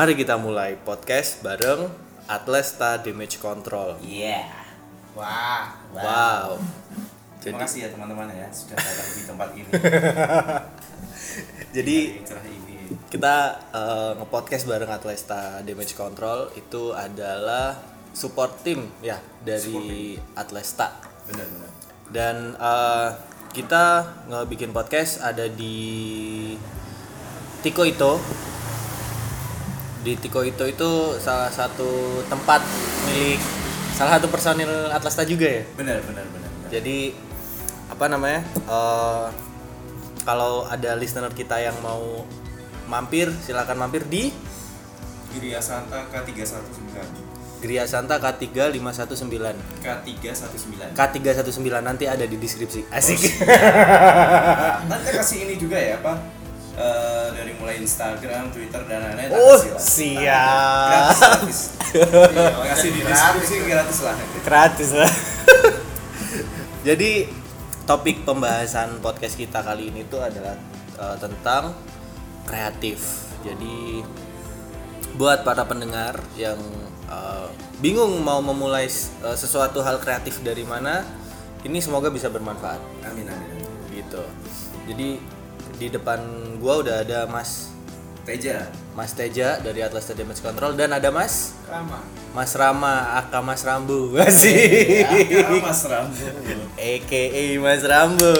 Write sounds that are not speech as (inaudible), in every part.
Mari kita mulai podcast bareng Atlesta Damage Control. Iya. Wah, Wow. Terima Jadi kasih ya teman-teman ya sudah datang di tempat ini. (laughs) jadi ini. kita eh, nge-podcast bareng Atlesta Damage Control itu adalah support team ya dari Atlesta. Benar-benar. Dan eh, kita ngebikin podcast ada di Tiko Ito. Di Tiko Ito itu salah satu tempat milik salah satu personil Atlesta juga ya. Benar, benar, benar. benar. Jadi apa namanya? eh, kalau ada listener kita yang mau mampir, silakan mampir di Gria Santa K319. Gria Santa K3519. K319. K319 nanti ada di deskripsi. Asik. Nah, nanti kasih ini juga ya apa? Eh, dari mulai Instagram, Twitter dan lain-lain. Oh, siap. Gratis, gratis. Iya, kasih di deskripsi gratis lah. Gratis lah. (laughs) Jadi topik pembahasan podcast kita kali ini tuh adalah eh, tentang kreatif. Jadi buat para pendengar yang eh, bingung mau memulai eh, sesuatu hal kreatif dari mana, ini semoga bisa bermanfaat Amin, amin. amin. gitu. Jadi di depan gua udah ada Mas Teja. Mas Teja dari Atlas Damage Control dan ada Mas Rama. Mas Rama aka Mas Rambu Asik (laughs) Ya, Mas Rambo. AKA Mas Rambu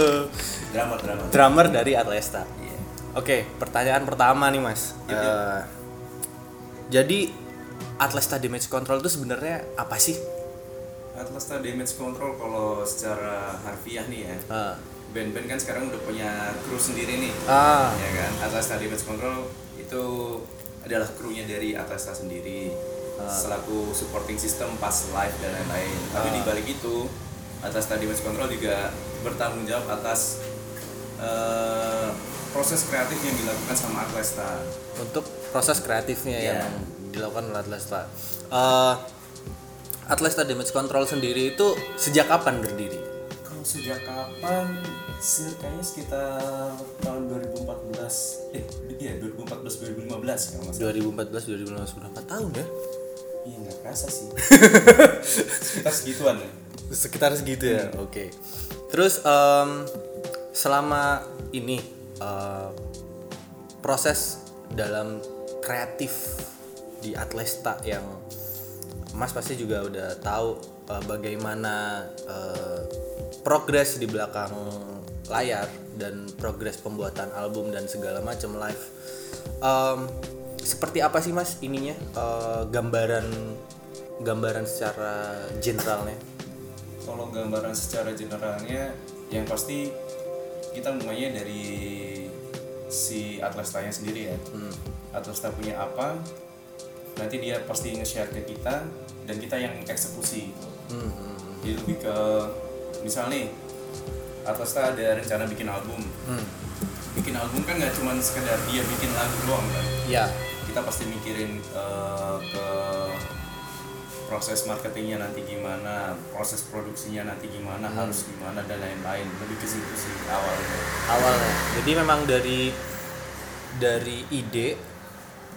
Drama, drama. Drummer dari Atlesta Iya. Oke pertanyaan pertama nih Mas Yuk, yuk. Eh, Jadi Atlesta Damage Control itu sebenarnya apa sih? Atlasta Damage Control kalau secara harfiah nih ya Ah. Band-band kan sekarang udah punya kru sendiri nih. Ah. ya kan? Atlasta Damage Control itu adalah krunya dari Atlasta sendiri. Selaku supporting system pas live dan lain-lain. Tapi di balik itu Atlasta Damage Control juga bertanggung jawab atas eh, proses kreatif yang dilakukan sama Atlasta Untuk proses kreatifnya Iya. yang dilakukan oleh Atlesta Eh, Atlesta Damage Control sendiri itu sejak kapan berdiri? Sejak kapan? Se- Kayaknya sekitar tahun 2014 Eh, iya 2014 2015 kalau nggak salah. 2014 2015 sudah 4 tahun ya? Iya nggak kerasa sih. (laughs) Sekitar segituan ya. Sekitar segitu ya oke. Terus em, selama ini eh, proses dalam kreatif di Atlesta yang Mas pasti juga udah tahu eh, bagaimana eh, progres di belakang layar dan progres pembuatan album dan segala macam live. Em, seperti apa sih mas ininya? Eh, gambaran gambaran secara generalnya? Kalau gambaran secara generalnya Yang pasti kita mulainya dari si Atlastanya sendiri ya. Atlasta punya apa Nanti dia pasti nge-share ke kita Dan kita yang eksekusi. Hmm, hmm, hmm. Jadi lebih ke Misal nih Atlasta ada rencana bikin album. Hmm. bikin album kan nggak cuma sekedar dia bikin lagu doang kan? Ya, kita pasti mikirin eh, ke proses marketingnya nanti gimana proses produksinya nanti gimana harus gimana dan lain-lain. Lebih ke situ sih awalnya. Awalnya. Jadi memang dari dari ide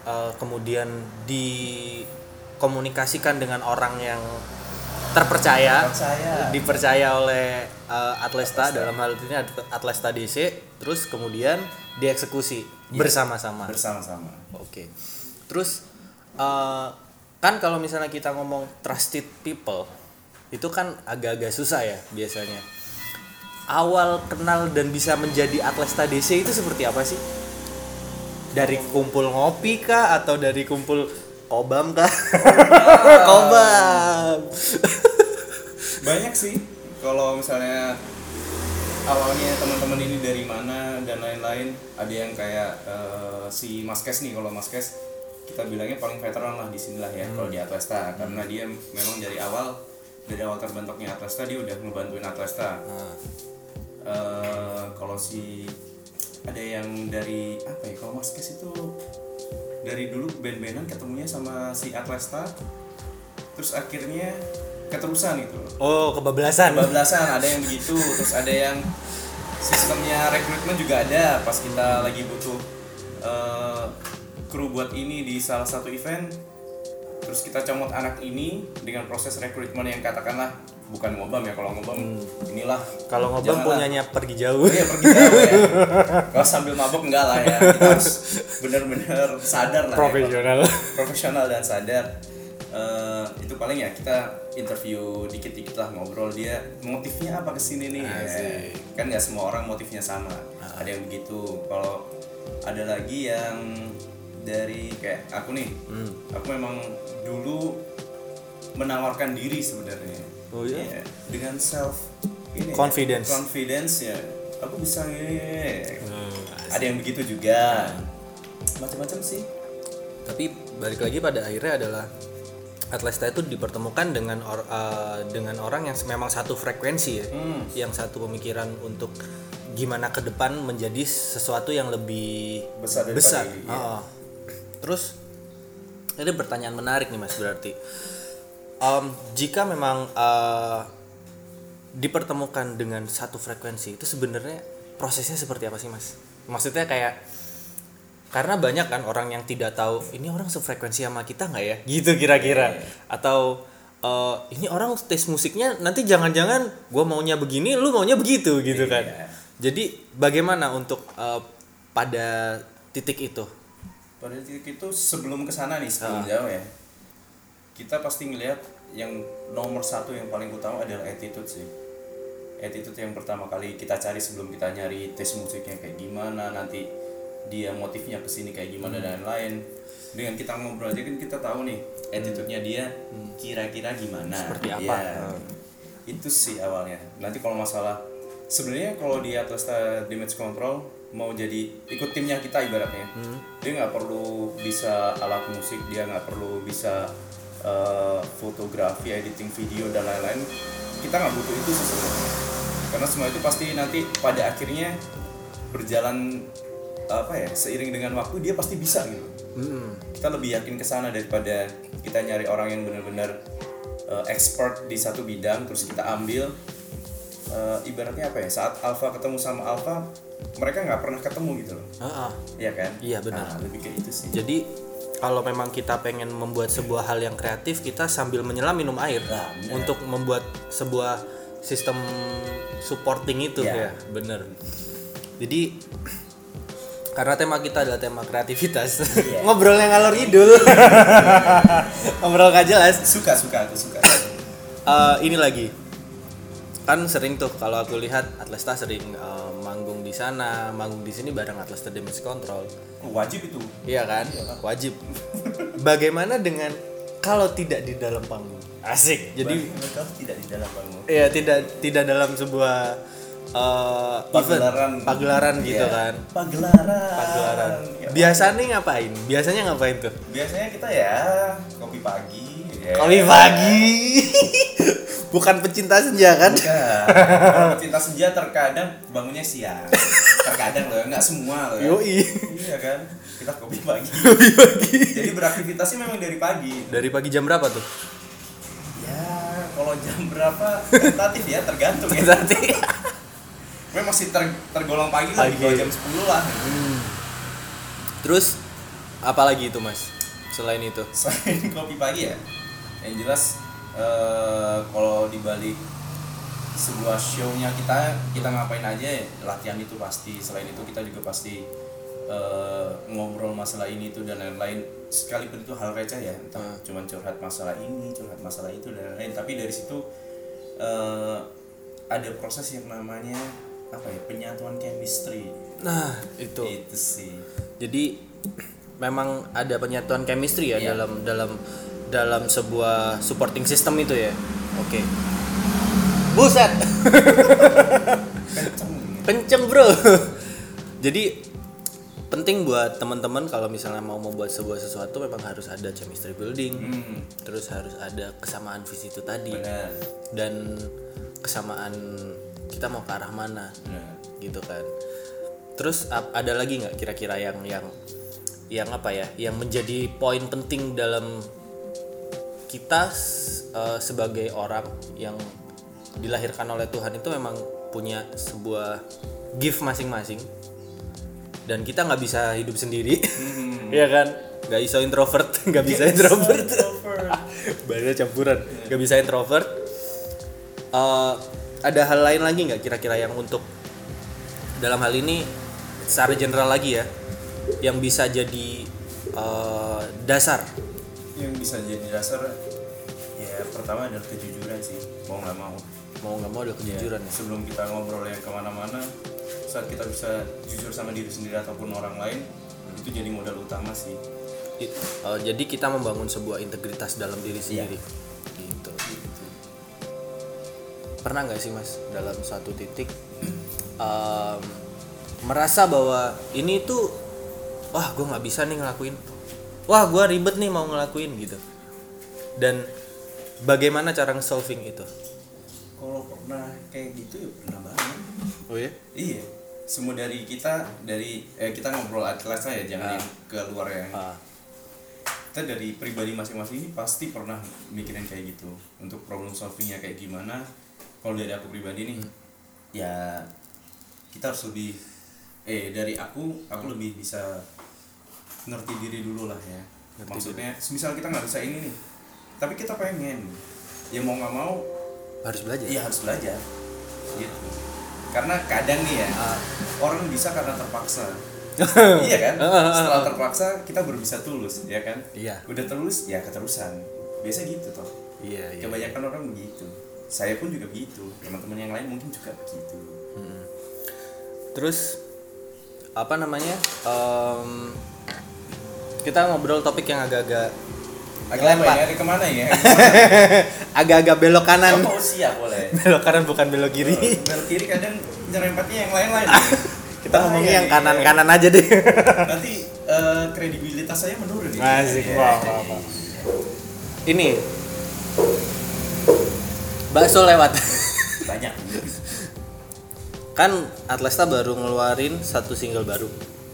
eh, kemudian dikomunikasikan dengan orang yang terpercaya, Percaya. dipercaya oleh eh, Atlesta dalam hal ini At- Atlesta DC, terus kemudian dieksekusi bersama-sama. bersama-sama Oke. Terus eh, kan kalau misalnya kita ngomong trusted people itu kan agak-agak susah ya biasanya. Awal kenal dan bisa menjadi Atlesta DC itu seperti apa sih? Dari kumpul ngopi kah atau dari kumpul kobam kah? (laughs) kobam. banyak sih. Kalau misalnya awalnya teman-teman ini dari mana dan lain-lain ada yang kayak eh, si Mas Kes nih. Kalau Mas Kes kita bilangnya paling veteran lah di sinilah ya kalau di Atlesta. Karena dia memang dari awal dari awal terbentuknya Atlesta dia udah ngebantuin Atlesta. Nah, Eh, kalau si ada yang dari apa ya kalau Mas Kes dari dulu band-bandan ketemunya sama si Atlesta terus akhirnya keterusan gitu loh oh, kebablasan. Kebablasan ada yang begitu, terus ada yang sistemnya rekrutmen juga ada pas kita lagi butuh eh, kru buat ini di salah satu event terus kita comot anak ini dengan proses rekrutmen yang katakanlah bukan ngobam ya kalau ngobam inilah Kalau ngobam punyanya pergi jauh. Iya pergi jauh ya. (laughs) Kalau sambil mabok enggak lah ya. Kita harus benar-benar sadar lah. Profesional. Ya, profesional dan sadar. Eh, itu paling ya kita interview dikit-dikit lah ngobrol dia motifnya apa ke sini nih ya. Kan nggak semua orang motifnya sama ada yang begitu kalau ada lagi yang dari kayak aku nih aku memang dulu menawarkan diri sebenarnya Oh iya? Iya, dengan self ini ya, Confidence. confidence ya aku bisa ini Hmm, ada yang begitu juga macam-macam sih Tapi balik lagi pada akhirnya adalah Atlesta itu dipertemukan dengan or- uh, dengan orang yang memang satu frekuensi ya, Hmm. yang satu pemikiran untuk gimana ke depan menjadi sesuatu yang lebih Besar besar. Oh, iya. oh. Terus ini pertanyaan menarik nih mas berarti, Em, jika memang uh, dipertemukan dengan satu frekuensi itu sebenarnya prosesnya seperti apa sih mas? Maksudnya kayak karena banyak kan orang yang tidak tahu ini orang sefrekuensi sama kita nggak ya? Gitu kira-kira. Atau eh, ini orang tes musiknya nanti jangan-jangan gue maunya begini lu maunya begitu gitu kan. Iya. jadi bagaimana untuk eh, pada titik itu? Pada titik itu sebelum ke sana nih sebelum jauh ya kita pasti ngelihat yang nomor satu yang paling utama adalah attitude sih. Attitude yang pertama kali kita cari sebelum kita nyari tes musiknya kayak gimana nanti dia motifnya ke sini kayak gimana dan lain-lain. Dengan kita ngobrol aja kan kita tahu nih attitude-nya dia kira-kira gimana. Seperti apa? Iya. itu sih awalnya. Nanti kalau masalah sebenarnya kalau di Atlasta Damage Control mau jadi ikut timnya kita ibaratnya. Dia nggak perlu bisa alat musik dia nggak perlu bisa eh, fotografi editing video dan lain-lain kita nggak butuh itu sebenarnya. Karena semua itu pasti nanti pada akhirnya berjalan apa ya seiring dengan waktu dia pasti bisa gitu. Kita lebih yakin ke sana daripada kita nyari orang yang benar-benar uh, expert di satu bidang terus kita ambil uh, ibaratnya apa ya saat alpha ketemu sama alpha mereka nggak pernah ketemu gitu loh. Ah. Iya kan? Iya, benar. Nah, lebih kayak itu sih. Jadi kalau memang kita pengen membuat sebuah hal yang kreatif kita sambil menyelam minum air. Nah, untuk membuat sebuah sistem supporting itu. Iya. ya bener. Jadi karena tema kita adalah tema kreativitas Iya. (laughs) ngobrolnya ngalor idul (laughs) ngobrol gak jelas. Suka suka aku suka. Eh, ini lagi kan sering tuh kalau aku lihat Atlesta sering eh, manggung di sana manggung di sini bareng Atlesta Damage Control wajib itu Iya kan? Wajib. Bagaimana dengan kalau tidak di dalam panggung? Asik. Jadi mereka tidak di dalam bangun ya tidak tidak dalam sebuah eh, Pagelaran. event, pagelaran gitu Iya. kan. pagelaran Pagelaran. Ya, Biasanya ngapain? Biasanya ngapain tuh? biasanya kita ya kopi pagi ya. Kopi pagi. Bukan pecinta senja kan? Bukan. Kalau cinta senja terkadang bangunnya siang. Terkadang loh, nggak semua loh. Ya. Yoi. Iya kan? Kita kopi pagi. (laughs) Kopi pagi. Jadi beraktivitasnya memang dari pagi. Dari pagi jam berapa tuh? Ya, kalau jam berapa tentatif ya tergantung ya. Nanti. Gue masih ter- tergolong pagi lah, Pagi. di bawah jam 10 lah. Terus apalagi itu mas? Selain itu? Selain kopi pagi ya, yang jelas eh, kalau dibalik sebuah show-nya kita kita ngapain aja ya? Latihan itu pasti. Selain itu kita juga pasti eh, ngobrol masalah ini itu dan lain-lain. Sekalipun itu hal receh ya entah cuman curhat masalah ini curhat masalah itu dan lain-lain. Tapi dari situ eh, ada proses yang namanya apa ya penyatuan chemistry. Nah itu. itu sih. Jadi memang ada penyatuan chemistry ya Iya. dalam dalam dalam sebuah supporting system itu ya. Oke. Buset. (laughs) kenceng Kenceng, Bro. Jadi penting buat teman-teman kalau misalnya mau membuat sebuah sesuatu memang harus ada chemistry building. hmm, Terus harus ada kesamaan visi itu tadi benar dan kesamaan kita mau ke arah mana benar gitu kan terus ada lagi nggak kira-kira yang yang yang apa ya yang menjadi poin penting dalam kita eh, sebagai orang yang dilahirkan oleh Tuhan itu memang punya sebuah gift masing-masing. Dan kita nggak bisa hidup sendiri. (laughs) Iya kan? Nggak bisa introvert (laughs) nggak bisa introvert. (laughs) bahasa campuran. Nggak bisa introvert. Eh, ada hal lain lagi nggak kira-kira yang untuk dalam hal ini secara general lagi ya yang bisa jadi eh, dasar yang bisa jadi dasar ya pertama adalah kejujuran sih mau nggak mau. Mau nggak mau ada kejujuran ya sebelum kita ngobrol yang ke mana-mana saat kita bisa jujur sama diri sendiri ataupun orang lain itu jadi modal utama sih. I- eh, jadi kita membangun sebuah integritas dalam diri sendiri. Gitu. Pernah nggak sih mas dalam suatu titik (clears throat) em, merasa bahwa ini tuh wah gue nggak bisa nih ngelakuin wah gue ribet nih mau ngelakuin gitu. Dan bagaimana cara solving itu? Kalau pernah kayak gitu ya pernah banget. Oh ya iya. Semua dari kita dari eh, kita ngobrol atlet saya jangan yang keluar ya Ah, kita dari pribadi masing-masing ini pasti pernah mikirin kayak gitu. Untuk problem solvingnya kayak gimana. Kalau dari aku pribadi nih ya kita harus lebih eh dari aku aku lebih bisa ngerti diri dulu lah ya. Maksudnya misal kita nggak bisa ini nih tapi kita pengen ya mau nggak mau harus belajar. iya harus belajar. Gitu. Karena kadang nih ya Ah. orang bisa karena terpaksa. (laughs) Iya kan? Setelah terpaksa kita baru bisa tulus ya kan? Iya. udah tulus ya keterusan. Biasa gitu toh. Iya iya kebanyakan orang begitu. Saya pun juga begitu. Teman-teman yang lain mungkin juga begitu. Terus apa namanya? em, kita ngobrol topik yang agak-agak agak apa Lempar. ya ke mana ya (laughs) agak-agak belok kanan. oh siap boleh (laughs) belok kanan bukan belok kiri. belok kiri kadang nyerempatnya yang lain-lain (laughs) kita ngomongnya yang Bahaya kanan-kanan aja deh. nanti eh, kredibilitas saya menurun Asik, Ya. wah, wah, wah. Ini bakso lewat. banyak kan Atlesta baru ngeluarin satu single baru,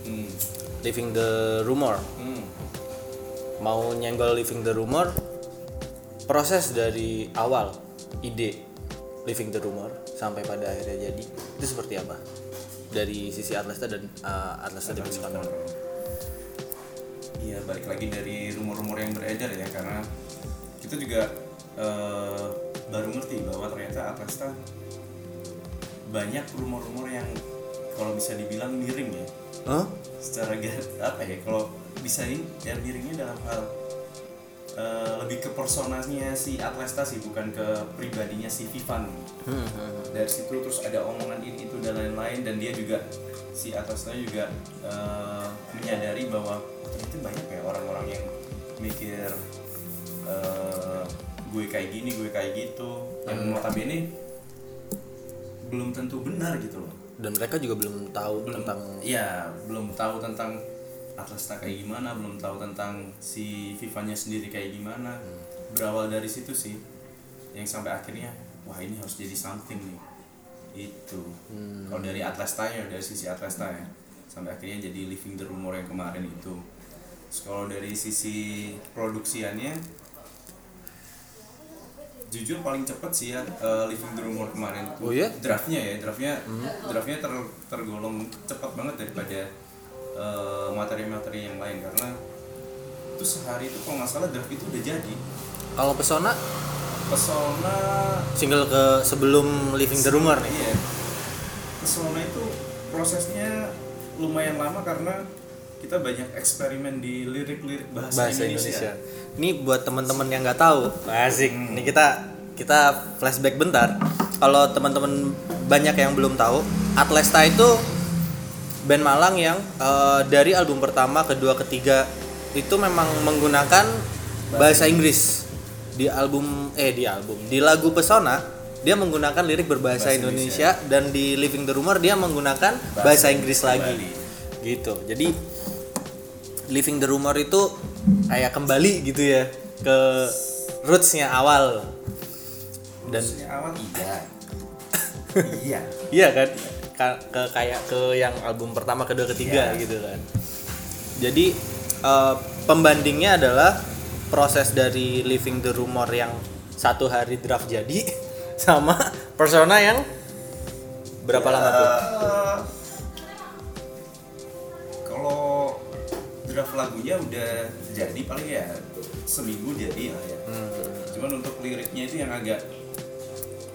hmm. Living the Rumor. Hmm. Mau nyenggol Living the Rumor, proses dari awal ide Living the Rumor sampai pada akhirnya jadi itu seperti apa? Dari sisi Atlesta dan uh, Atlesta di Konor. Iya balik lagi dari rumor-rumor yang beredar ya karena kita juga eh, baru ngerti bahwa ternyata Atlesta banyak rumor-rumor yang kalau bisa dibilang miring ya Hah? secara apa ya kalau bisa ini ya miringnya dalam hal eh, lebih ke personanya si Atlesta sih bukan ke pribadinya si Vivan Hmm, hmm, hmm. dari situ terus ada omongan ini itu dan lain-lain dan dia juga si atasnya juga eh, menyadari bahwa oh, ternyata banyak ya orang-orang yang mikir eh, gue kayak gini gue kayak gitu. Yang notabene belum tentu benar gitu loh. Dan mereka juga belum tahu belum tentang iya belum tahu tentang Atlasta kayak gimana belum tahu tentang si Vivanya sendiri kayak gimana. Berawal dari situ sih yang sampai akhirnya wah ini harus jadi something nih. Itu. Kalau dari Atlasta ya dari sisi Atlasta ya. Sampai akhirnya jadi Living the Rumor yang kemarin itu. Terus kalau dari sisi produksiannya jujur paling cepet sih ya eh, Living the Rumor kemarin. Itu Oh iya? draftnya ya draftnya draftnya ter, tergolong cepat banget daripada eh, materi-materi yang lain karena itu sehari itu kalau nggak salah draft itu udah jadi kalau pesona pesona single ke sebelum Living the Rumor nih. iya pesona itu prosesnya lumayan lama karena kita banyak eksperimen di lirik-lirik bahasa, Bahasa Indonesia. Indonesia. Ini buat teman-teman yang nggak tahu, asik. Ini kita kita flashback bentar. Kalau teman-teman banyak yang belum tahu, Atlesta itu band Malang yang eh, dari album pertama, kedua, ketiga itu memang menggunakan bahasa Inggris. Di album eh di album di lagu Pesona dia menggunakan lirik berbahasa Bahasa Indonesia, dan di Living the Rumor dia menggunakan bahasa, Inggris lagi. kembali. gitu. Jadi Living the Rumor itu kayak kembali gitu ya ke rootsnya awal. Dan Maksudnya awal iya. (laughs) Iya. Iya kan? Ka- ke kayak ke yang album pertama kedua ketiga Iya. gitu kan. Jadi eh, pembandingnya adalah proses dari Living the Rumor yang satu hari draft jadi (laughs) sama Persona yang berapa lama tuh? Eh, draft lagunya udah jadi paling ya seminggu jadi lah ya. Cuman untuk liriknya itu yang agak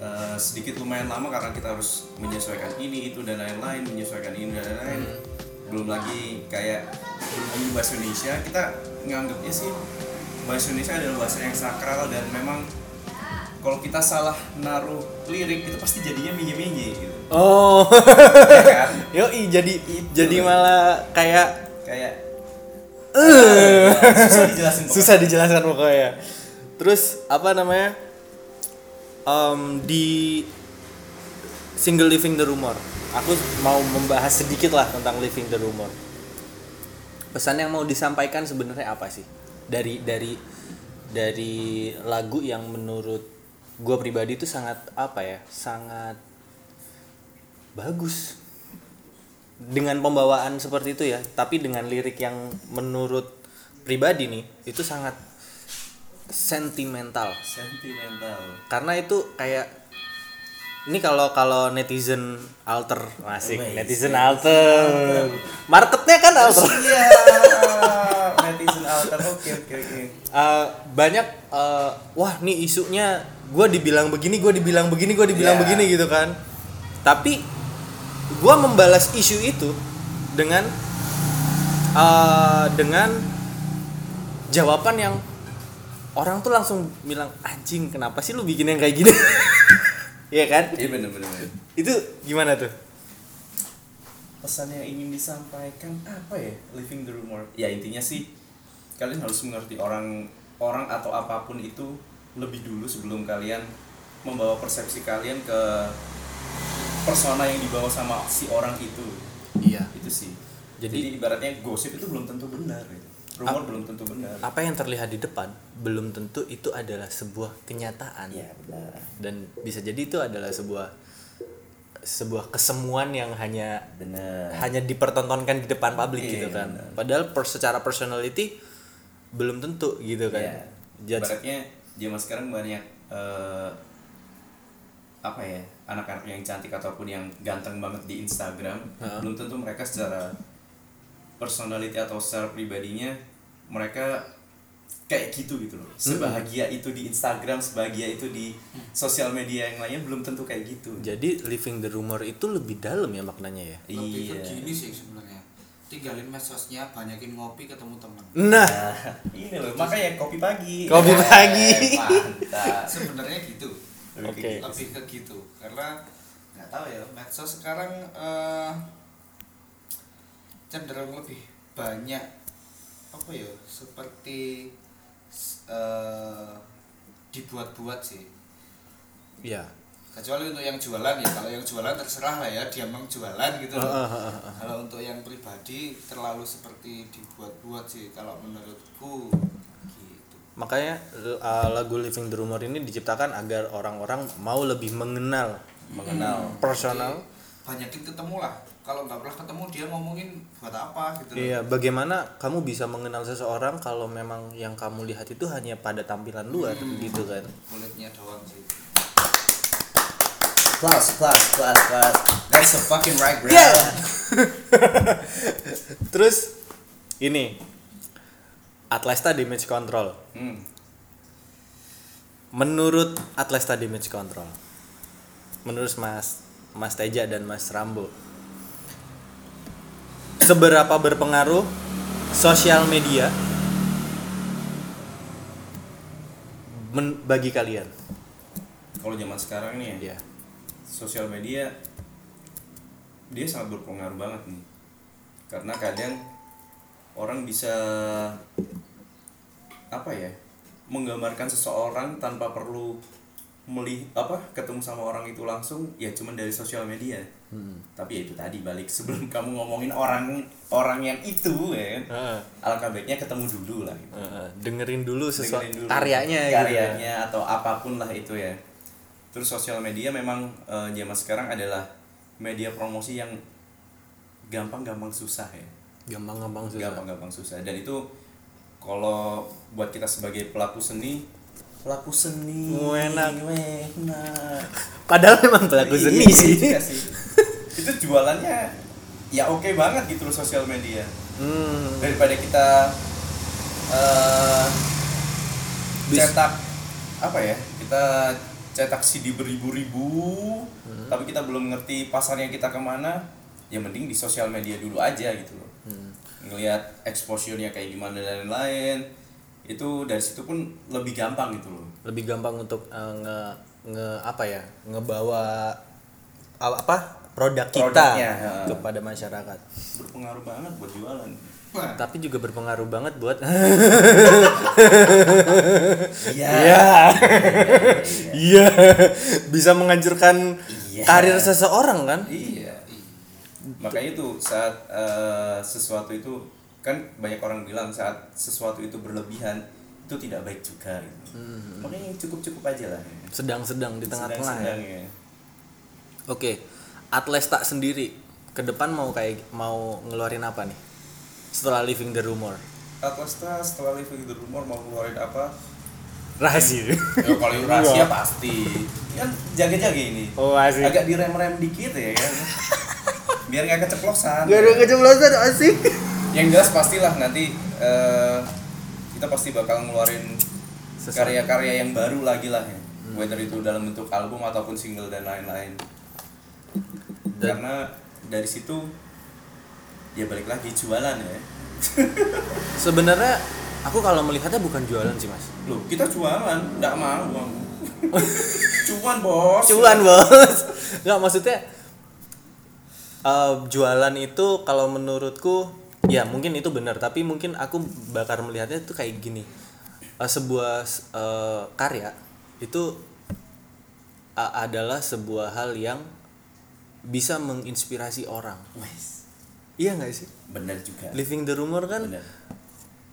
eh, sedikit lumayan lama karena kita harus menyesuaikan ini itu dan lain-lain menyesuaikan ini dan lain-lain belum lagi kayak belum lagi bahasa Indonesia kita nganggapnya sih bahasa Indonesia adalah bahasa yang sakral dan memang kalau kita salah naruh lirik itu pasti jadinya minye-minye gitu Oh. ya kan (laughs) Yoi jadi Itu. jadi malah kayak kayak eh, (laughs) susah dijelasin (laughs) pokoknya. susah dijelaskan pokoknya. Terus apa namanya? Em, di single living the rumor. Aku mau membahas sedikit lah tentang living the rumor. Pesan yang mau disampaikan sebenarnya apa sih? Dari dari dari lagu yang menurut gue pribadi itu sangat apa ya? Sangat bagus dengan pembawaan seperti itu ya tapi dengan lirik yang menurut pribadi nih itu sangat sentimental. Sentimental. Karena itu kayak ini kalau kalau netizen alter. Masih Wes, netizen netizen alter. marketnya kan alter. Iya netizen alter. Oke oke oke. Eh, banyak eh, wah nih isunya. Gue dibilang begini gue dibilang begini gue dibilang Iya. begini gitu kan. Tapi gue membalas isu itu dengan eh, dengan jawaban yang orang tuh langsung bilang anjing kenapa sih lu bikin yang kayak gini? (laughs) Iya kan? Iya bener bener bener. itu gimana tuh? Pesan yang ingin disampaikan apa ya? Living the rumor. Ya intinya sih kalian harus mengerti orang orang atau apa pun itu lebih dulu sebelum kalian membawa persepsi kalian ke persona yang dibawa sama si orang itu. Iya. Itu sih. Jadi- jadi, ibaratnya gosip itu belum tentu benar gitu. Rumor belum tentu benar. apa yang terlihat di depan belum tentu itu adalah sebuah kenyataan. Ya benar. Dan bisa jadi itu adalah sebuah sebuah kesemuan yang hanya benar. hanya dipertontonkan di depan publik Iya, gitu kan. benar. padahal per, secara personality belum tentu gitu kan. Ya Judge- ibaratnya zaman sekarang banyak eh, apa ya anak-anak yang cantik ataupun yang ganteng banget di Instagram Heeh. belum tentu mereka secara personality atau secara pribadinya mereka kayak gitu gitu loh. Sebahagia itu di Instagram sebahagia itu di sosial media yang lainnya belum tentu kayak gitu. Jadi living the rumor itu lebih dalam ya maknanya ya? Lebih ke iya gini sih sebenarnya. Tinggalin medsosnya banyakin ngopi ketemu teman nah Nah, (laughs) ini loh makanya kopi pagi. Kopi Eh, pagi. mantap. Sebenarnya gitu. Oke. lebih ke gitu karena nggak tahu ya medsos sekarang eh, cenderung lebih banyak apa ya seperti eh, dibuat-buat sih. Ya kecuali untuk yang jualan ya kalau yang jualan terserah lah ya dia memang jualan gitu loh. Kalau untuk yang pribadi terlalu seperti dibuat-buat sih kalau menurutku gitu. Makanya uh, lagu living the rumor ini diciptakan agar orang-orang mau lebih mengenal. Mengenal. Personal. Jadi, banyakin ketemu lah kalau nggak pernah ketemu dia ngomongin buat apa gitu. Iya, bagaimana kamu bisa mengenal seseorang kalau memang yang kamu lihat itu hanya pada tampilan luar gitu kan. kulitnya doang sih plus plus plus plus that's a fucking right bro Yeah. (laughs) Terus ini Atlesta Damage Control. hmm. Menurut Atlesta Damage Control. Menurut Mas Mas Teja dan Mas Rambo. Seberapa berpengaruh sosial media men- bagi kalian? kalau zaman sekarang nih ya Ya. sosial media dia sangat berpengaruh banget nih karena kadang orang bisa apa ya menggambarkan seseorang tanpa perlu melihat apa ketemu sama orang itu langsung ya cuman dari sosial media tapi ya itu tadi balik sebelum (laughs) kamu ngomongin orang orang yang itu ya Heeh. alangkah baiknya ketemu dulu lah gitu. Heeh, dengerin dulu sesuatu Dengerin dulu karyanya gitu ya. karyanya atau apa pun lah itu ya terus sosial media memang eh, zaman sekarang adalah media promosi yang gampang-gampang susah ya gampang-gampang susah. gampang-gampang susah dan itu kalau buat kita sebagai pelaku seni pelaku seni Enak. enak. Padahal memang pelaku seni Iya, sih. Itu jualannya ya oke banget gitu loh sosial media Hmm. daripada kita Bis- cetak apa ya kita cetak CD beribu-ribu Hmm. tapi kita belum ngerti pasarnya kita ke mana ya mending di sosial media dulu aja gitu loh Hmm. ngelihat exposure-nya kayak gimana dan lain-lain itu dari situ pun lebih gampang gitu loh lebih gampang untuk eh, nge nge apa ya ngebawa apa produk kita Produknya, ya. kepada masyarakat. Berpengaruh banget buat jualan. Wah, tapi juga berpengaruh banget buat (laughs) iya. Iya. Iya. Bisa menghancurkan Iya. karir seseorang kan? Iya. Makanya itu saat eh, sesuatu itu kan banyak orang bilang saat sesuatu itu berlebihan itu tidak baik juga gitu. makanya cukup cukup aja lah. Sedang-sedang di tengah-tengah ya. Ya. oke Atlas tak sendiri. Ke depan mau kayak mau ngeluarin apa nih? Setelah living the rumor. Atlasnya setelah Living the Rumor mau keluarin apa? Rahasia. Ya kalau (laughs) rahasia pasti. Kan jaga-jaga ini. Oh asik. Agak direm-rem dikit ya kan biar nggak keceplosan. Gak ada keceplosan asik. Yang jelas pastilah nanti eh, kita pasti bakal ngeluarin karya-karya yang baru lagi lah ya. Whether itu dalam bentuk album ataupun single dan lain-lain Dan- karena dari situ ya balik lagi jualan ya. (laughs) Sebenarnya aku kalau melihatnya bukan jualan sih mas. Loh kita jualan nggak mau (laughs) cuan bos. Cuan bos. Nggak maksudnya eh, jualan itu kalau menurutku ya mungkin itu benar tapi mungkin aku bakar melihatnya itu kayak gini. Eh, sebuah eh, karya itu a- adalah sebuah hal yang bisa menginspirasi orang. Wes, iya nggak sih? Bener juga. Living the rumor kan bener.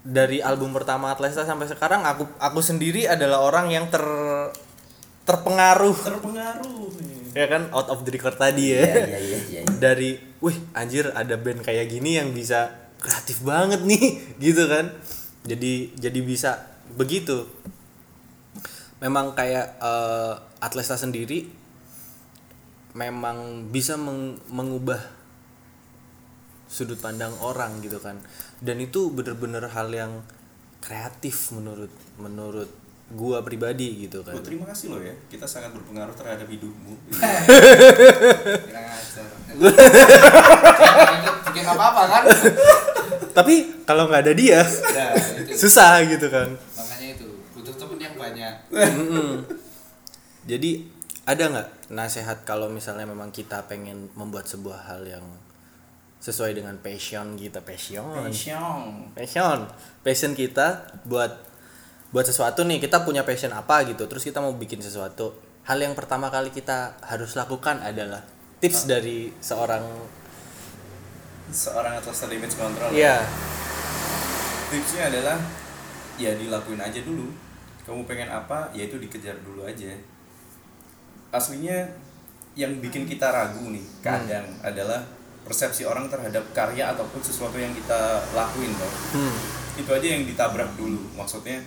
dari album pertama Atlesta sampai sekarang aku aku sendiri adalah orang yang ter terpengaruh. Terpengaruh ya kan? Out of the record tadi ya. Iya iya iya iya. Dari wih anjir ada band kayak gini yang bisa kreatif banget nih. (laughs) Gitu kan? Jadi jadi bisa begitu. Memang kayak eh, Atlesta sendiri memang bisa meng- mengubah sudut pandang orang gitu kan. Dan itu bener-bener hal yang kreatif menurut menurut gua pribadi gitu kan. Oh, terima kasih loh ya. Kita sangat berpengaruh terhadap hidupmu. (laughs) Bikin apa-apa kan? tapi kalau nggak ada dia Nah, susah gitu kan. Makanya itu butuh temen yang banyak. Jadi ada nggak nasihat kalau misalnya memang kita pengen membuat sebuah hal yang sesuai dengan passion kita? Passion. Passion. passion. Passion kita buat buat sesuatu nih. Kita punya passion apa gitu. Terus kita mau bikin sesuatu. Hal yang pertama kali kita harus lakukan adalah tips dari seorang seorang atlas image control ya tipsnya adalah ya dilakuin aja dulu. Kamu pengen apa ya itu dikejar dulu aja aslinya yang bikin kita ragu nih kadang adalah persepsi orang terhadap karya ataupun sesuatu yang kita lakuin loh hmm, itu aja yang ditabrak dulu. Maksudnya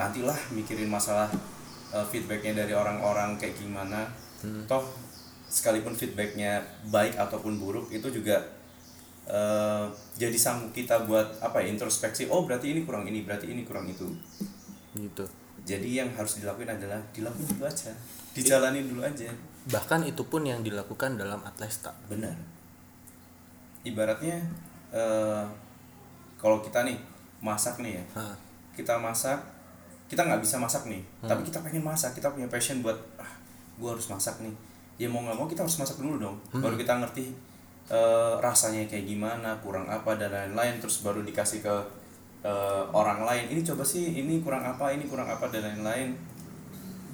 nantilah mikirin masalah uh, feedbacknya dari orang-orang kayak gimana. Toh sekalipun feedbacknya baik ataupun buruk itu juga uh, jadi sanggup kita buat apa ya introspeksi oh berarti ini kurang ini berarti ini kurang itu. Gitu jadi yang harus dilakuin adalah dilakuin dulu aja. Dijalanin dulu aja. Bahkan itu pun yang dilakukan dalam Atlesta. Benar. Ibaratnya eh, kalau kita nih masak nih ya. Hah. kita masak kita nggak bisa masak nih. Tapi kita pengen masak kita punya passion buat ah gue harus masak nih. Ya mau nggak mau kita harus masak dulu dong. Baru kita ngerti eh, rasanya kayak gimana kurang apa dan lain-lain. Terus baru dikasih ke eh, orang lain ini coba sih ini kurang apa ini kurang apa dan lain-lain.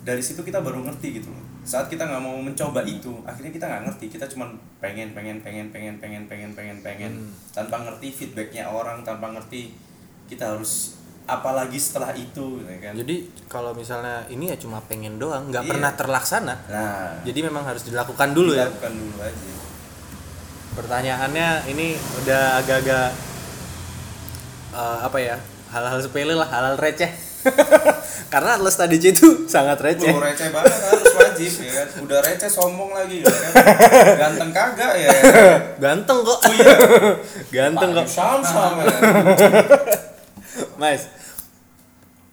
Dari situ kita baru ngerti gitu loh. Saat kita nggak mau mencoba itu akhirnya kita nggak ngerti. Kita cuma pengen pengen pengen pengen pengen pengen pengen pengen. Tanpa ngerti feedbacknya orang tanpa ngerti kita harus apalagi setelah itu gitu kan? Jadi kalau misalnya ini ya cuma pengen doang, nggak Iya. pernah terlaksana. nah. Jadi memang harus dilakukan dulu ya. dilakukan dulu aja. Pertanyaannya ini udah agak-agak eh, apa ya? Hal-hal sepele lah, hal-hal receh. (laughs) Karena Atlas tadi itu sangat receh. Loh, receh banget harus wajib ya kan. Udah receh sombong lagi ya kan. Ganteng kagak ya. (laughs) Ganteng kok. Oh iya. Ganteng kok. Sama-sama. (laughs) Mas,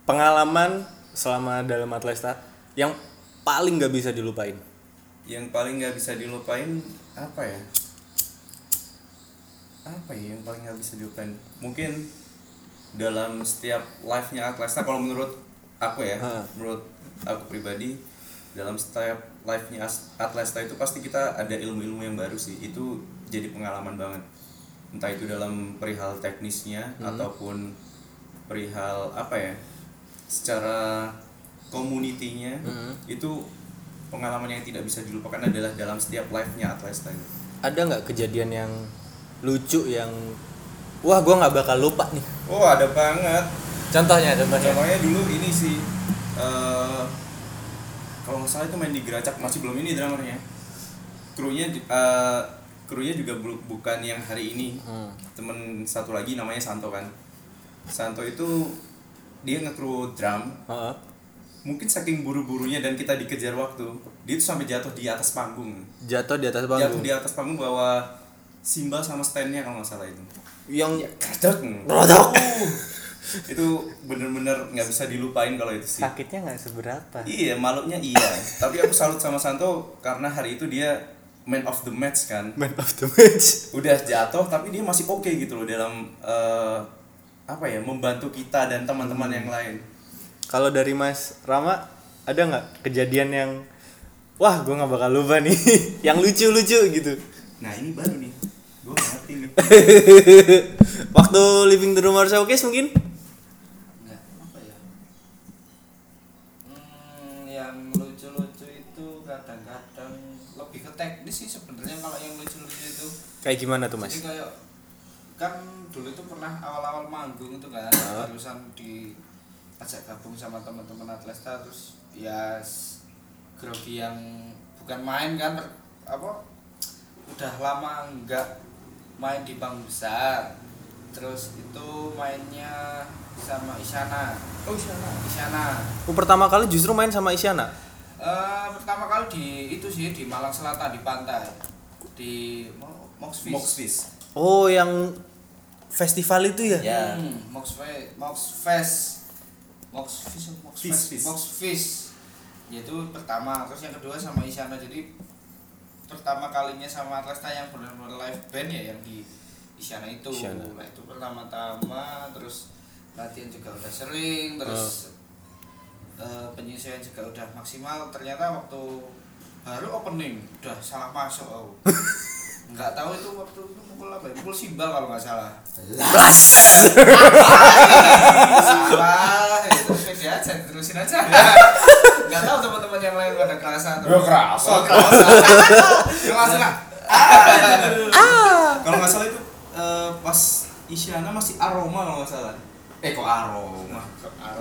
pengalaman selama dalam Atlesta yang paling nggak bisa dilupain. Yang paling nggak bisa dilupain apa ya? Apa ya yang paling nggak bisa dilupain? Mungkin dalam setiap live-nya Atlesta kalau menurut aku ya, Ha. menurut aku pribadi dalam setiap live-nya As- Atlesta itu pasti kita ada ilmu-ilmu yang baru sih. Itu jadi pengalaman banget. Entah itu dalam perihal teknisnya ataupun perihal apa ya? Secara community-nya itu pengalaman yang tidak bisa dilupakan adalah dalam setiap live-nya Atlesta ini. Ada nggak kejadian yang lucu yang wah gua nggak bakal lupa nih. Oh, ada banget. Contohnya, contohnya. Contohnya dulu ini sih eh kalau nggak salah itu main di Geracak masih belum ini drummernya. Krunya eh krunya juga bu- bukan yang hari ini. Hmm. Temen satu lagi namanya Santo kan. Santo itu dia nge-crew drum. Heeh. Mungkin saking buru-burunya dan kita dikejar waktu, dia tuh sampai jatuh di atas panggung. Jatuh di atas Jatuh panggung. di atas panggung bawa simbal sama standnya kalau nggak salah itu. Yang Kacau. Rodok. (laughs) itu bener-bener nggak bisa dilupain kalau itu sih. sakitnya nggak seberapa. Iya, malunya iya. Tapi aku salut sama Santo karena hari itu dia man of the match kan. Man of the match. Udah jatuh tapi dia masih oke gitu loh dalam eh, apa ya membantu kita dan teman-teman yang lain. Kalau dari Mas Rama ada nggak kejadian yang wah gue nggak bakal lupa nih, (laughs) yang lucu-lucu gitu. Nah ini baru nih, gue ngerti nih. (laughs) Waktu living the rumor showcase mungkin? Enggak, apa ya? Hmm, yang lucu-lucu itu kadang-kadang lebih ke teknis sih sebenarnya kalau yang lucu-lucu itu. Kayak gimana tuh Mas? Jadi kayak kan dulu itu pernah awal-awal manggung itu kan Ah. barusan di ajak gabung sama teman-teman Atlesta terus ya grogi yang bukan main kan apa udah lama nggak main di panggung besar terus itu mainnya sama Isyana Oh sana. Isyana Oh, pertama kali justru main sama Isyana. Eh, pertama kali di itu sih di Malang Selatan di pantai di Mo- Moxfish Moxfish. Oh, yang festival itu ya? Ya. Hmm, Moxfish Moxfest Moxfish Moxfest Fish, fish. Moxfish Ya, itu pertama terus yang kedua sama Isyana jadi pertama kalinya sama Atlesta yang benar-benar live band ya yang di Isyana itu. Isyana. nah itu pertama-tama terus latihan juga udah sering terus eh, penyesuaian juga udah maksimal. Ternyata waktu baru opening udah salah masuk aku (laughs) nggak tahu itu waktu itu pukul apa ya? pukul simbal kalau nggak salah salah itu pede aja terusin aja nggak tahu teman-teman yang lain pada kerasa Ya, kerasa. kerasa (laughs) kerasa nggak Kalau nggak salah itu eh, pas Isyana masih aroma kalau nggak salah. Eh kok aroma?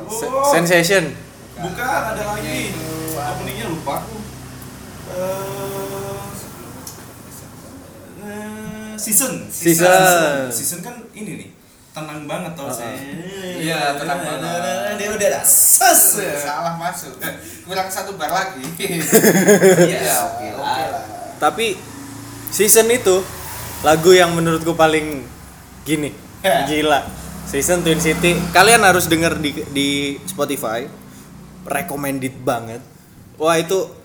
Se- Oh. Sensation. Bukan, ada lagi. Openingnya lupa aku. Eh, eh, season. Season. Season kan ini nih. Tenang banget tau sih. Iya, tenang banget. Dia udah dah. Ses. salah masuk kurang satu bar lagi (laughs) Iya, oke oke lah. Tapi season itu lagu yang menurutku paling gini. Ya. Gila. Season Twin City. Kalian harus denger di di Spotify. Recommended banget. Wah, itu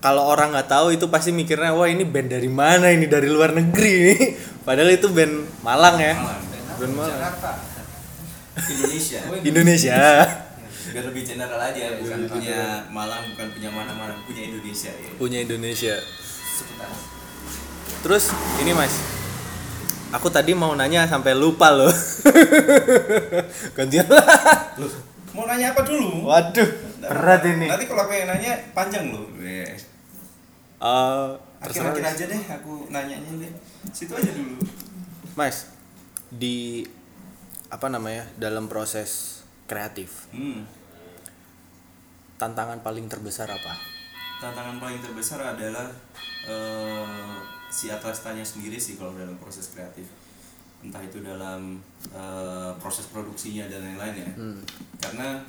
kalau orang nggak tahu itu pasti mikirnya wah ini band dari mana ini dari luar negeri ini. (laughs) Padahal itu band Malang ya. Malang. Band Malang. Jakarta Indonesia. (laughs) Indonesia. (laughs) Biar lebih general aja, bukan punya Malang, bukan punya mana-mana, punya Indonesia ya. Punya Indonesia. sebentar Terus ini Mas. Aku tadi mau nanya sampai lupa loh. Gantian lah. Mau nanya apa dulu? Waduh, berat ini. Nanti kalau aku yang nanya panjang loh. Eh, Eh. Akhir-akhir aja deh aku nanyanya deh. Situ aja dulu. Mas, di apa namanya? Dalam proses kreatif, Hmm. tantangan paling terbesar apa? Tantangan paling terbesar adalah eh, si atlastanya sendiri sih kalau dalam proses kreatif. Entah itu dalam eh, proses produksinya dan lain-lain ya. Hmm. Karena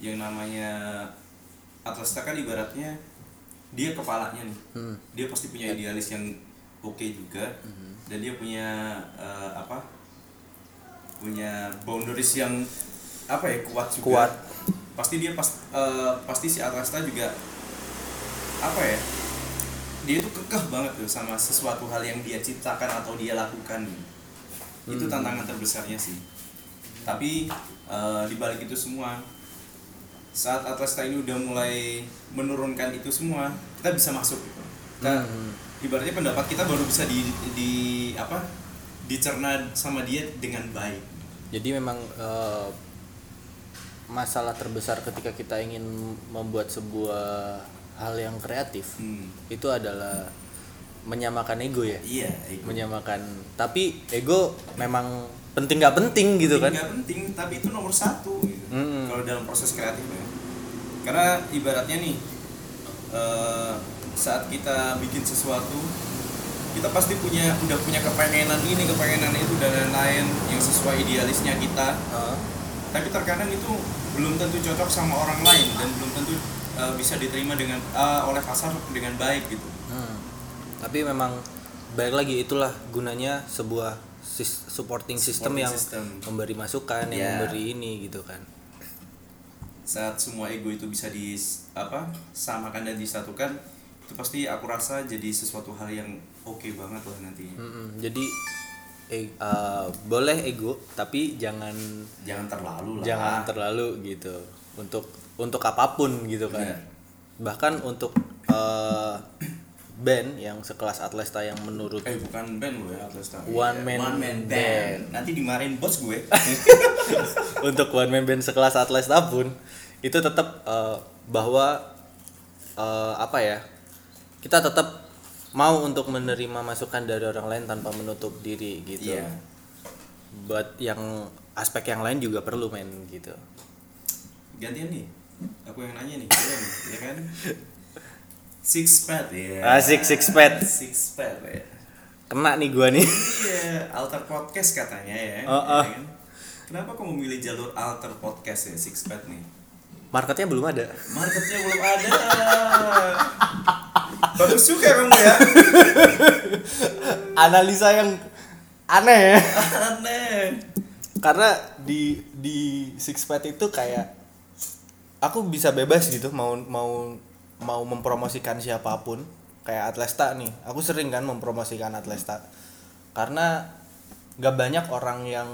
yang namanya Atlesta kan ibaratnya dia kepalanya nih. Hmm. dia pasti punya idealis yang oke juga. Dan dia punya eh, apa? Punya boundaries yang apa ya kuat juga. Kuat. pasti dia pas eh, pasti si Atlesta juga apa ya? Dia itu kekeh banget tuh sama sesuatu hal yang dia ciptakan atau dia lakukan. Itu tantangan terbesarnya sih. Tapi eh, di balik itu semua saat Atlesta ini udah mulai menurunkan itu semua kita bisa masuk gitu kita Hmm. ibaratnya pendapat kita baru bisa di di apa dicerna sama dia dengan baik Jadi memang eh, masalah terbesar ketika kita ingin membuat sebuah hal yang kreatif hmm. itu adalah menyamakan ego ya. iya itu Menyamakan. Tapi ego memang penting nggak penting gitu kan? nggak penting tapi itu nomor satu. Kalau dalam proses kreatif ya karena ibaratnya nih eh, saat kita bikin sesuatu kita pasti punya udah punya kepengenan ini kepengenan itu dan lain-lain yang sesuai idealisnya kita Heeh. tapi terkadang itu belum tentu cocok sama orang lain dan belum tentu eh, bisa diterima dengan eh, oleh pasar dengan baik gitu Hmm. Tapi memang baik lagi itulah gunanya sebuah sis- supporting, system Supporting yang system. memberi masukan, yang Ya. memberi ini gitu kan. Saat semua ego itu bisa di apa samakan dan disatukan itu pasti aku rasa jadi sesuatu hal yang oke banget lah nanti Mm-mm. Jadi eh, eh, boleh ego tapi jangan jangan terlalu lah jangan terlalu gitu untuk untuk apa pun gitu kan. Benar. Bahkan untuk eh, band yang sekelas Atlesta yang menurut eh bukan band lo ya Atlesta One man band. nanti dimarahin bos gue (laughs) untuk one man band sekelas Atlesta pun itu tetap eh, bahwa eh, apa ya kita tetap mau untuk menerima masukan dari orang lain tanpa menutup diri gitu. Iya. Buat yang aspek yang lain juga perlu men gitu. gantian nih aku yang nanya nih Iya nih, ya kan six pad ya Asik, six pad. six pad ya Kena nih gua nih. iya alter podcast katanya ya, Oh, oh. ya kan? kenapa kamu memilih jalur alter podcast ya six pad nih Marketnya belum ada. marketnya belum ada. (laughs) Bagus juga kamu ya. Analisa yang aneh. Ya. aneh. Karena di di six pad itu kayak aku bisa bebas gitu mau mau mau mempromosikan siapa pun. Kayak Atlesta nih aku sering kan mempromosikan Atlesta. Karena gak banyak orang yang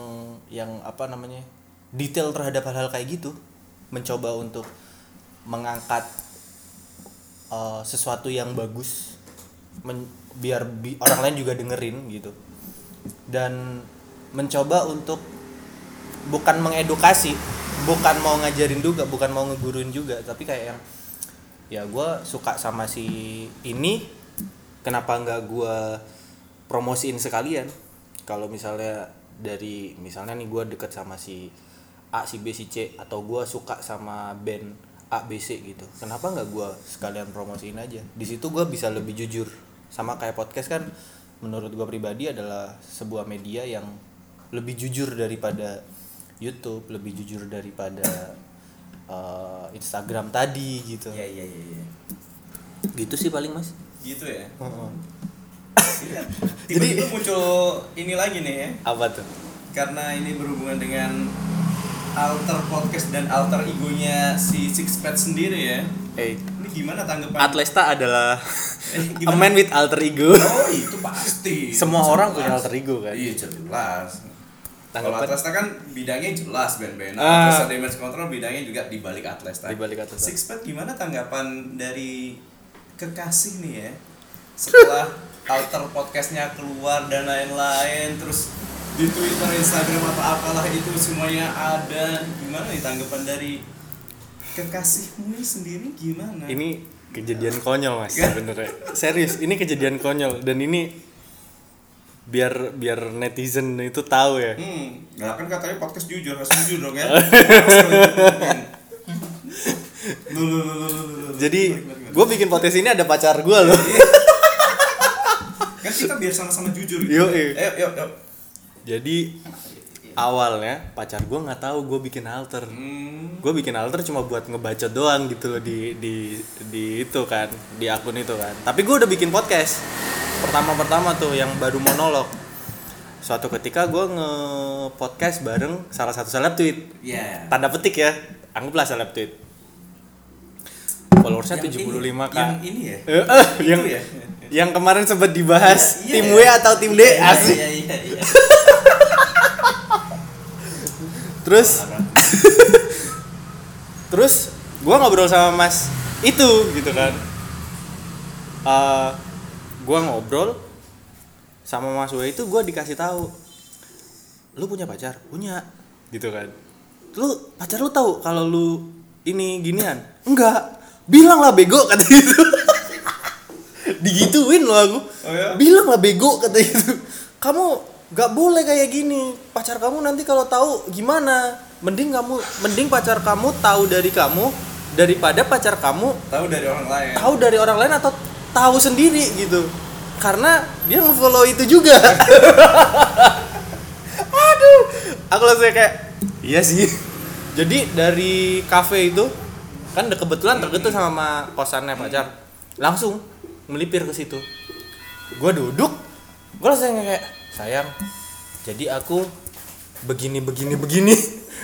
yang apa namanya detail terhadap hal-hal kayak gitu mencoba untuk mengangkat eh, sesuatu yang bagus men- biar bi- orang lain juga dengerin gitu. Dan mencoba untuk bukan mengedukasi bukan mau ngajarin juga bukan mau ngeguruin juga tapi kayak yang ya gue suka sama si ini kenapa nggak gue promosiin sekalian? Kalau misalnya dari misalnya nih gue deket sama si A si B si C atau gue suka sama band A B C gitu. Kenapa nggak gue sekalian promosiin aja? Di situ gue bisa lebih jujur. Sama kayak podcast kan menurut gue pribadi adalah sebuah media yang lebih jujur daripada YouTube lebih jujur daripada eh, Instagram tadi gitu. Iya iya iya iya. gitu sih paling mas. Gitu ya. Iya. tiba-tiba muncul ini lagi nih ya. Apa tuh? Karena ini berhubungan dengan alter podcast dan alter egonya si Six Pad sendiri ya. Eh. Ini gimana tanggapan? Atlesta adalah Eh, (laughs) a man with alter ego. Oh itu pasti. Semua Jelas. orang punya alter ego, kan? iya jelas. Kalau Atlesta kan bidangnya jelas band-band Ah. Atlesta Damage Control bidangnya juga di balik Atlesta. Di balik Atlesta. Six Pad gimana tanggapan dari kekasih nih ya? Setelah (laughs) alter podcastnya keluar dan lain-lain terus di Twitter, Instagram atau apalah itu semuanya ada. Gimana nih tanggapan dari kekasihmu sendiri? Gimana? ini kejadian konyol mas sebenarnya. Serius ini kejadian konyol. Dan ini biar biar netizen itu tahu ya. Hmm, nah kan katanya podcast jujur, harus (laughs) jujur dong ya. Jadi gue bikin podcast ini ada pacar gue loh. Kan kita biar sama-sama jujur. Ayo, yuk, yuk. Jadi awalnya pacar gue nggak tahu gue bikin alter Hmm. gue bikin alter cuma buat ngebaca doang gitu loh di di di itu kan di akun itu kan tapi gue udah bikin podcast pertama pertama tuh yang baru monolog suatu ketika gue nge podcast bareng salah satu seleb tweet Iya. tanda petik ya anggaplah seleb tweet followersnya Yang 75 ini- k Yang ini ya. Eh, eh, yang ya? yang kemarin sempat dibahas Iya, iya, tim iya. W atau tim D Iya, asik Iya iya iya. (laughs) terus (laughs) terus gua ngobrol sama mas itu gitu kan. Eh gua ngobrol sama mas W itu gua dikasih tahu lu punya pacar? Punya gitu kan. Lu pacar lu tahu kalau lu ini ginian? Enggak. Bilang lah bego kata itu. (laughs) Digituin lo aku. Oh ya? bilang lah bego kata itu. Kamu nggak boleh kayak gini. Pacar kamu nanti kalau tahu gimana? Mending kamu mending pacar kamu tahu dari kamu daripada pacar kamu Tahu dari orang lain. tahu dari orang lain atau tahu sendiri gitu. Karena dia nge-follow itu juga. (laughs) Aduh. Aku langsung kayak iya sih. Jadi dari cafe itu kan de- kebetulan tuh sama kosannya pacar. Langsung melipir ke situ. Gue duduk. Gue langsung kayak sayang jadi aku begini begini. (laughs) Begini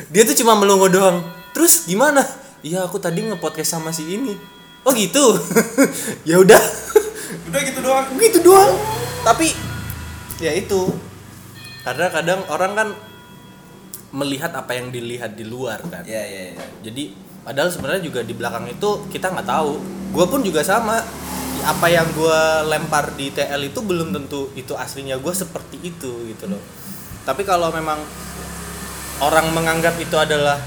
dia tuh cuma melongo doang. Terus gimana? Iya aku tadi nge-podcast sama si ini. Oh gitu? (laughs) Ya udah. (laughs) Udah gitu doang. gitu doang. Tapi ya itu. Karena kadang orang kan melihat apa yang dilihat di luar kan. Iya iya iya. jadi padahal sebenarnya juga di belakang itu kita nggak tahu. Gue pun juga sama apa yang gue lempar di TL itu belum tentu itu aslinya gue seperti itu gitu loh. Tapi kalau memang orang menganggap itu adalah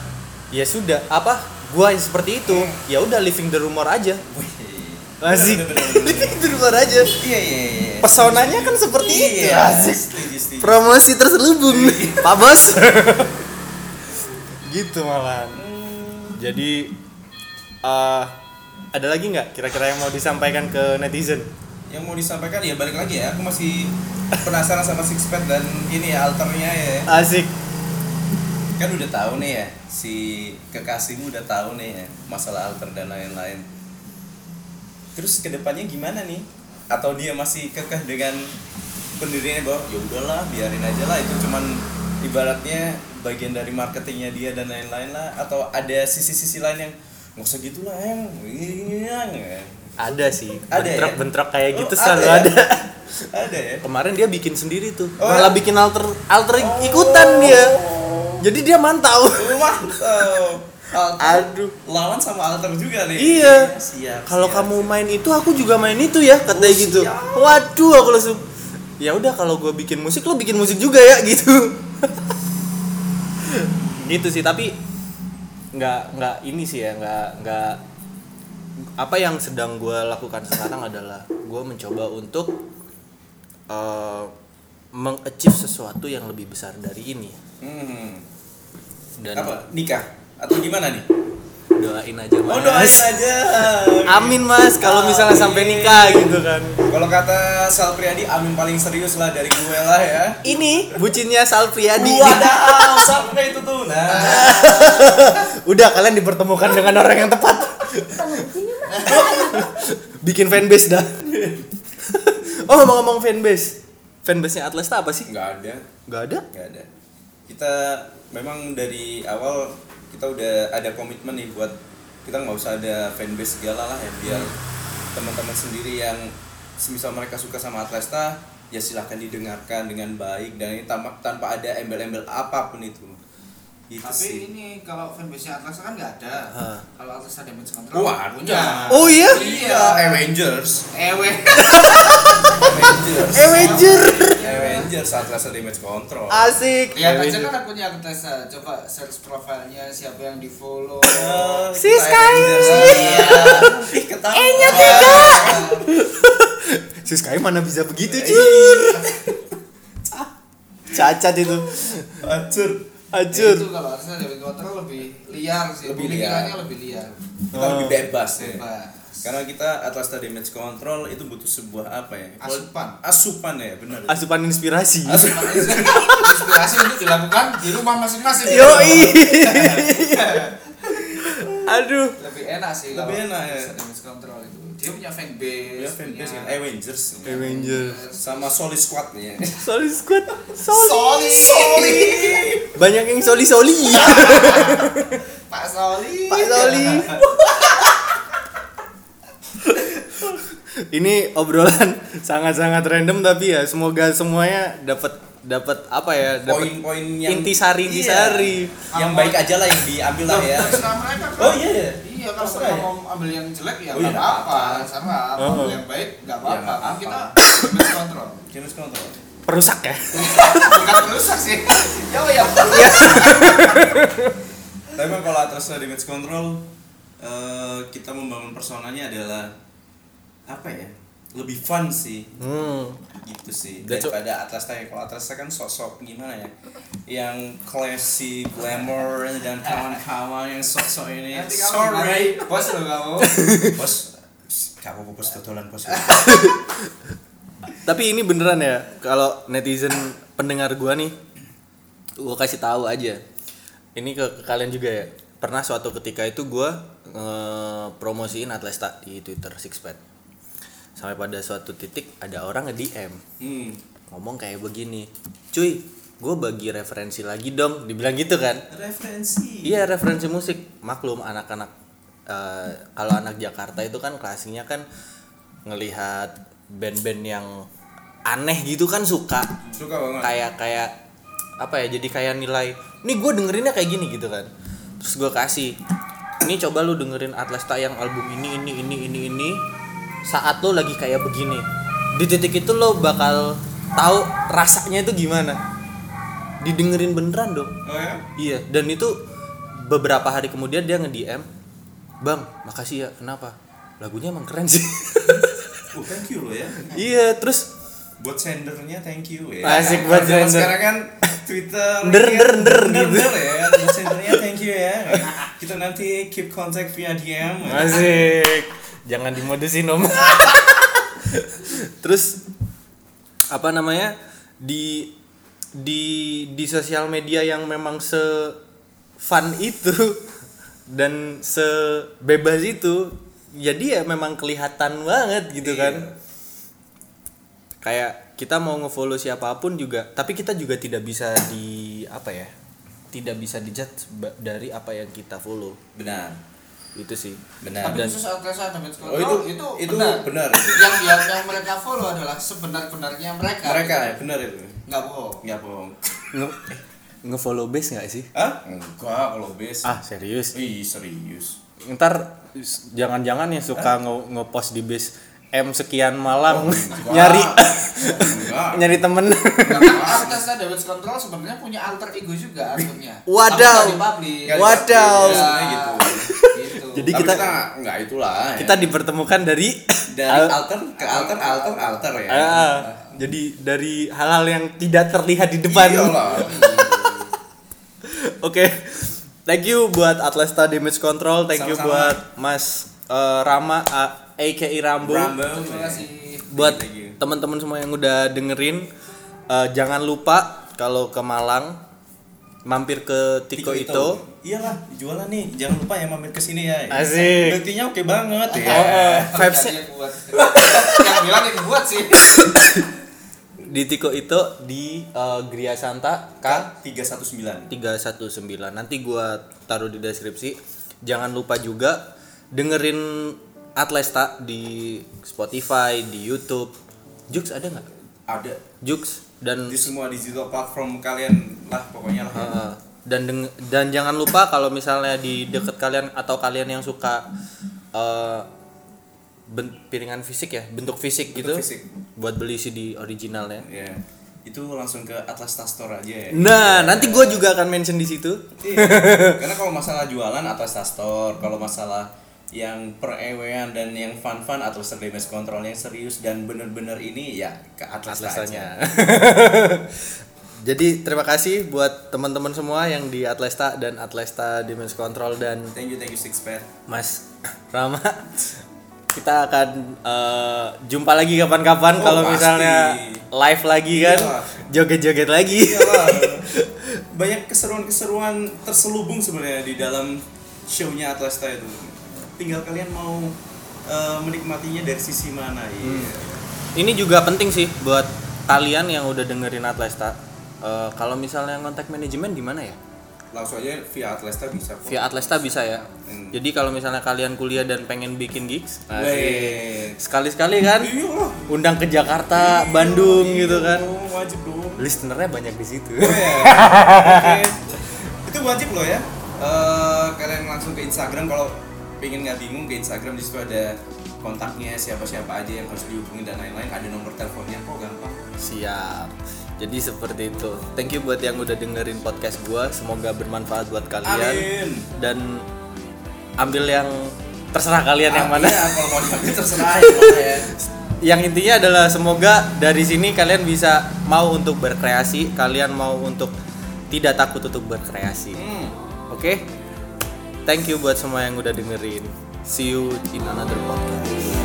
ya sudah apa? Gue yang seperti itu ya udah living the rumor aja. Asik. Bener, living the rumor aja. Iya iya iya. pesonanya kan seperti itu. Iya. asik. Setuju setuju. promosi terselubung. Pak bos. (laughs) Gitu malah jadi eh ada lagi nggak kira-kira yang mau disampaikan ke netizen Yang mau disampaikan ya balik lagi ya. Aku masih penasaran sama six pack dan ini ya alternya ya. asik Kan udah tahu nih ya si kekasihmu udah tahu nih ya masalah alter dan lain-lain. Terus ke depannya gimana nih? Atau dia masih kekeh dengan pendiriannya bahwa ya udahlah biarin aja lah itu cuman ibaratnya bagian dari marketingnya dia dan lain-lain lah atau ada sisi-sisi lain yang nggak usah gitu lah yang ada sih Ada ya? bentrok-bentrok kayak Oh, gitu selalu ya? ada (laughs) ada ya kemarin dia bikin sendiri tuh Oh, malah ya? bikin alter alter ikutan dia jadi dia mantau Oh, (laughs) Alter. aduh lawan sama alter juga nih Iya. siap kalau siap. kamu main itu aku juga main itu ya katanya Oh, gitu siap. waduh aku langsung ya udah kalau gue bikin musik lo bikin musik juga ya (laughs) gitu gitu sih tapi nggak nggak ini sih ya nggak nggak apa yang sedang gue lakukan sekarang adalah gue mencoba untuk uh, mengachieve sesuatu yang lebih besar dari ini. Hmm. dan apa? Nikah? Atau gimana nih doain aja mas. oh doain aja. Amin mas kalau misalnya sampai nikah gitu kan. Kalau kata Sal Priadi amin paling serius lah dari gue lah ya. Ini bucinnya Sal Priadi Wadaw, sampai itu tuh. Nah, (laughs) udah kalian dipertemukan dengan orang yang tepat. (laughs) Bikin fanbase dah. (laughs) Oh ngomong-ngomong fanbase. Fanbase nya Atlas apa sih? Nggak ada, nggak ada? Nggak ada. Kita memang dari awal kita udah ada komitmen nih buat kita nggak usah ada fanbase segala lah ya biar teman-teman sendiri yang semisal mereka suka sama Atlesta ya silahkan didengarkan dengan baik dan ini tanpa, tanpa ada embel-embel apa pun itu. Itu Tapi sih. ini kalau fanbase Atlas kan nggak ada. Hah. Kalau Atlas ada damage control Wah, punya. oh iya Iya, Avengers. Ewe. (laughs) Avengers. Avenger Avengers Atlas Damage Control. asik Lihat aja Avenger. kan akunnya Atlas coba search profilnya siapa yang di follow. Oh, Si Sky. Iya. Ih, ketawa. E-nya si Sky mana bisa begitu Iya. cuy (laughs) cacat itu Hancur. hancur Itu kalau ada damage control lebih liar sih. Lebih liar. lebih liar. Kita lebih bebas ya. Bebas. Karena kita Atlasta Damage Control itu butuh sebuah apa ya? Asupan. Asupan ya, benar. asupan inspirasi Asupan (laughs) inspirasi untuk dilakukan di rumah masing-masing. yoi (laughs) aduh Lebih enak sih Lebih kalau enak, ya. damage control itu. Dia punya fanbase. Ya fanbase punya- kan Avengers. Avengers Sama Solid Squad nih. Solid Squad Soli Soli. banyak yang soli soli Pak Soli. Pak Soli (laughs) ini obrolan (laughs) sangat-sangat random tapi ya semoga semuanya dapat dapat apa ya dapat Poin-poin yang intisari intisari Iya. Yang baik aja lah yang diambil lah ya. Mereka. kan. Oh iya ya. Iya kalau mereka ya? mau ambil yang jelek ya Oh, nggak iya, apa-apa, sama Oh. ambil yang baik nggak Ya, apa-apa. Kan apa-apa. kita damage control. Damage Control. perusak ya Bukan merusak sih. (laughs) Ya ya. Tapi memang kalau Atlasta Damage Control eh, kita membangun personanya adalah apa ya? Lebih fun sih. hmm. gitu sih daripada ya kalau Atlasta kan sosok gimana ya yang classy glamour dan kawan-kawan yang sosok ini sorry bos lo kamu. (laughs) bos kamu bos totolan bos tapi ini beneran ya kalau netizen pendengar gua nih gua kasih tahu aja ini ke, ke kalian juga ya pernah suatu ketika itu gua eh, promosiin Atlesta di Twitter Sixpad sampai pada suatu titik ada orang nge DM hmm. ngomong kayak begini cuy gue bagi referensi lagi dong. Dibilang gitu kan? Referensi? Iya referensi musik. Maklum anak-anak eh, kalau anak Jakarta itu kan klasiknya kan ngelihat band-band yang aneh gitu kan suka. Suka banget. Kayak kayak apa ya jadi kayak nilai nih gue dengerinnya kayak gini gitu kan. Terus gue kasih ini coba lu dengerin Atlesta yang album ini ini ini ini ini saat lo lagi kayak begini di titik itu lo bakal tahu rasanya itu gimana. Didengerin beneran dong. Oh ya? Iya dan itu beberapa hari kemudian dia nge DM bang makasih ya kenapa? Lagunya emang keren sih. Oh thank you lo ya. Iya terus buat sendernya thank you ya. Asik buat sender. sekarang kan Twitter Der, der, der, der, gitu. der ya buat sendernya thank you ya. (laughs) Kita nanti keep contact via DM Asik. Jangan dimodusin om. (laughs) Terus apa namanya di di di sosial media yang memang se fun itu (laughs) dan sebebas itu jadi ya memang kelihatan banget gitu Iya. kan kayak kita mau ngefollow siapa pun juga tapi kita juga tidak bisa di apa ya tidak bisa dijudge dari apa yang kita follow benar itu sih. Benar. Tapi Dan- khusus oh control itu itu, itu benar. benar. Yang dia yang mereka follow adalah sebenar-benarnya mereka. mereka ya benar itu. Nggak bohong. nggak bohong. Nge eh, ngefollow base nggak sih? Ah enggak kalau base. Ah serius? Ih, serius. Ntar jangan-jangan yang suka nge ngepost di base M sekian malam (laughs) enggak. nyari enggak (laughs) nyari temen Karena Atlasa damage control sebenarnya punya alter ego juga akunnya. Wadaw. Wadaw. sebenarnya gitu gitu. Jadi Tapi kita- kita enggak itulah ya. kita dipertemukan dari dari (laughs) Al- alter ke alter alter alter ya Ah, jadi dari hal-hal yang tidak terlihat di depan Iyalah. Oke. Thank you buat Atlesta Damage Control, thank you Sama-sama. buat Mas eh, Rama a- aka Rambo. Rambo. Terima kasih. buat teman-teman semua yang udah dengerin eh, jangan lupa kalau ke Malang mampir ke Tiko, itu. Iyalah, jualan nih. Jangan lupa ya mampir ke sini ya. Asik. Buktinya oke banget ya. Oh, dia buat. (laughs) yang bilang yang buat sih. (coughs) di Tiko itu di eh, Gria Santa K 319. 319. Nanti gua taruh di deskripsi. Jangan lupa juga dengerin Atlesta di Spotify, di YouTube. Jux ada nggak? Ada Jux dan di semua digital platform kalian lah pokoknya lah. ya. Heeh. dan deng- dan jangan lupa kalau misalnya di deket kalian atau kalian yang suka eh, ben- piringan fisik ya bentuk fisik gitu fisik. buat beli CD originalnya Ya. Itu langsung ke Atlas Store aja ya. nah nanti gue juga akan mention di situ Iya. Karena kalau masalah jualan Atlas Store, kalau masalah yang perewean dan yang fun-fun Atlas Damage Control yang serius dan bener-bener ini ya ke Atlas aja. (laughs) Jadi terima kasih buat teman-teman semua yang di Atlesta dan Atlesta Damage Control dan Thank you, thank you Six Pair. Mas (laughs) Rama kita akan eh, jumpa lagi kapan-kapan Oh, kalau pasti. misalnya live lagi kan Iya. joget-joget lagi Iyalah. banyak keseruan-keseruan terselubung sebenarnya di dalam shownya Atlasta itu tinggal kalian mau eh, menikmatinya dari sisi mana iya. Ini juga penting sih buat kalian yang udah dengerin Atlesta Eh, kalau misalnya kontak manajemen gimana ya? Langsung aja via Atlasta bisa kok. via Atlesta bisa ya? Hmm. jadi kalau misalnya kalian kuliah dan pengen bikin gigs sekali-sekali kan? Iya. Undang ke Jakarta Bandung Iya gitu kan? wajib dong. Listenernya banyak di situ. Oh, ya. (laughs) Itu wajib loh ya. Eh, kalian langsung ke Instagram kalau pengen nggak bingung ke Instagram di situ ada kontaknya siapa-siapa aja yang harus dihubungi dan lain-lain ada nomor teleponnya kok gampang Siap. Jadi seperti itu. Thank you buat yang udah dengerin podcast gua. Semoga bermanfaat buat kalian. Amin. Dan ambil yang terserah kalian yang mana. Iya, kalau mau diambil terserah ya, (laughs) ya. Yang intinya adalah semoga dari sini kalian bisa mau untuk berkreasi, kalian mau untuk tidak takut untuk berkreasi. Hmm. Oke? Thank you buat semua yang udah dengerin. See you in another podcast.